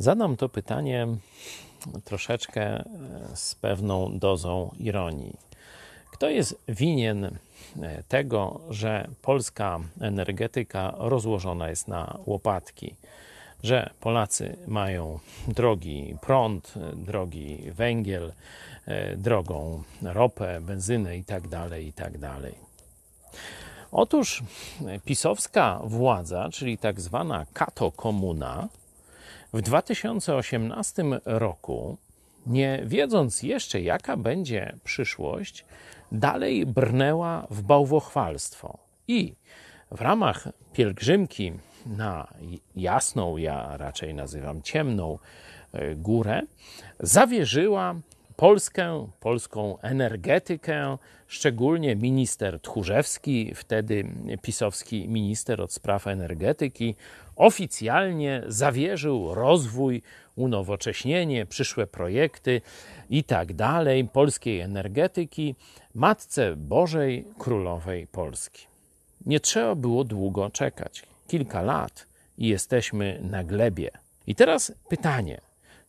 Zadam to pytanie troszeczkę e, z pewną dozą ironii. Kto jest winien e, tego, że polska energetyka rozłożona jest na łopatki? Że Polacy mają drogi prąd, drogi węgiel, e, drogą ropę, benzynę itd., itd. Otóż pisowska władza, czyli tak zwana kato-komuna, w 2018 roku, nie wiedząc jeszcze jaka będzie przyszłość, dalej brnęła w bałwochwalstwo. I w ramach pielgrzymki na jasną, ja raczej nazywam ciemną e, górę, zawierzyła Polskę, polską energetykę, szczególnie minister Tchórzewski, wtedy pisowski minister od spraw energetyki, oficjalnie zawierzył rozwój, unowocześnienie, przyszłe projekty i tak dalej polskiej energetyki Matce Bożej Królowej Polski. Nie trzeba było długo czekać. Kilka lat i jesteśmy na glebie. I teraz pytanie: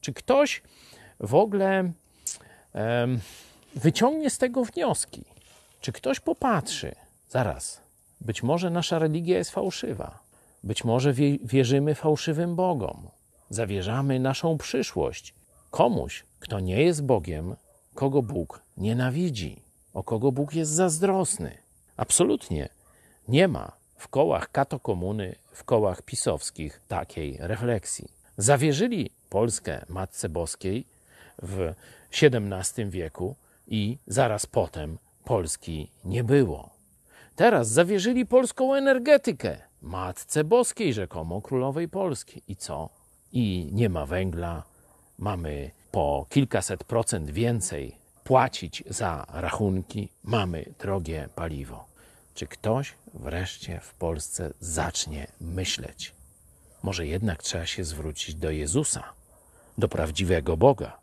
czy ktoś w ogóle wyciągnie z tego wnioski? Czy ktoś popatrzy, zaraz, być może nasza religia jest fałszywa, być może wierzymy fałszywym Bogom, zawierzamy naszą przyszłość komuś, kto nie jest Bogiem, kogo Bóg nienawidzi, o kogo Bóg jest zazdrosny. Absolutnie nie ma w kołach katokomuny, w kołach pisowskich takiej refleksji. Zawierzyli Polskę Matce Boskiej w XVII wieku i zaraz potem Polski nie było. Teraz zawierzyli polską energetykę Matce Boskiej, rzekomo Królowej Polski. I co? I nie ma węgla, mamy po kilkaset procent więcej płacić za rachunki, mamy drogie paliwo. Czy ktoś wreszcie w Polsce zacznie myśleć? Może jednak trzeba się zwrócić do Jezusa, do prawdziwego Boga,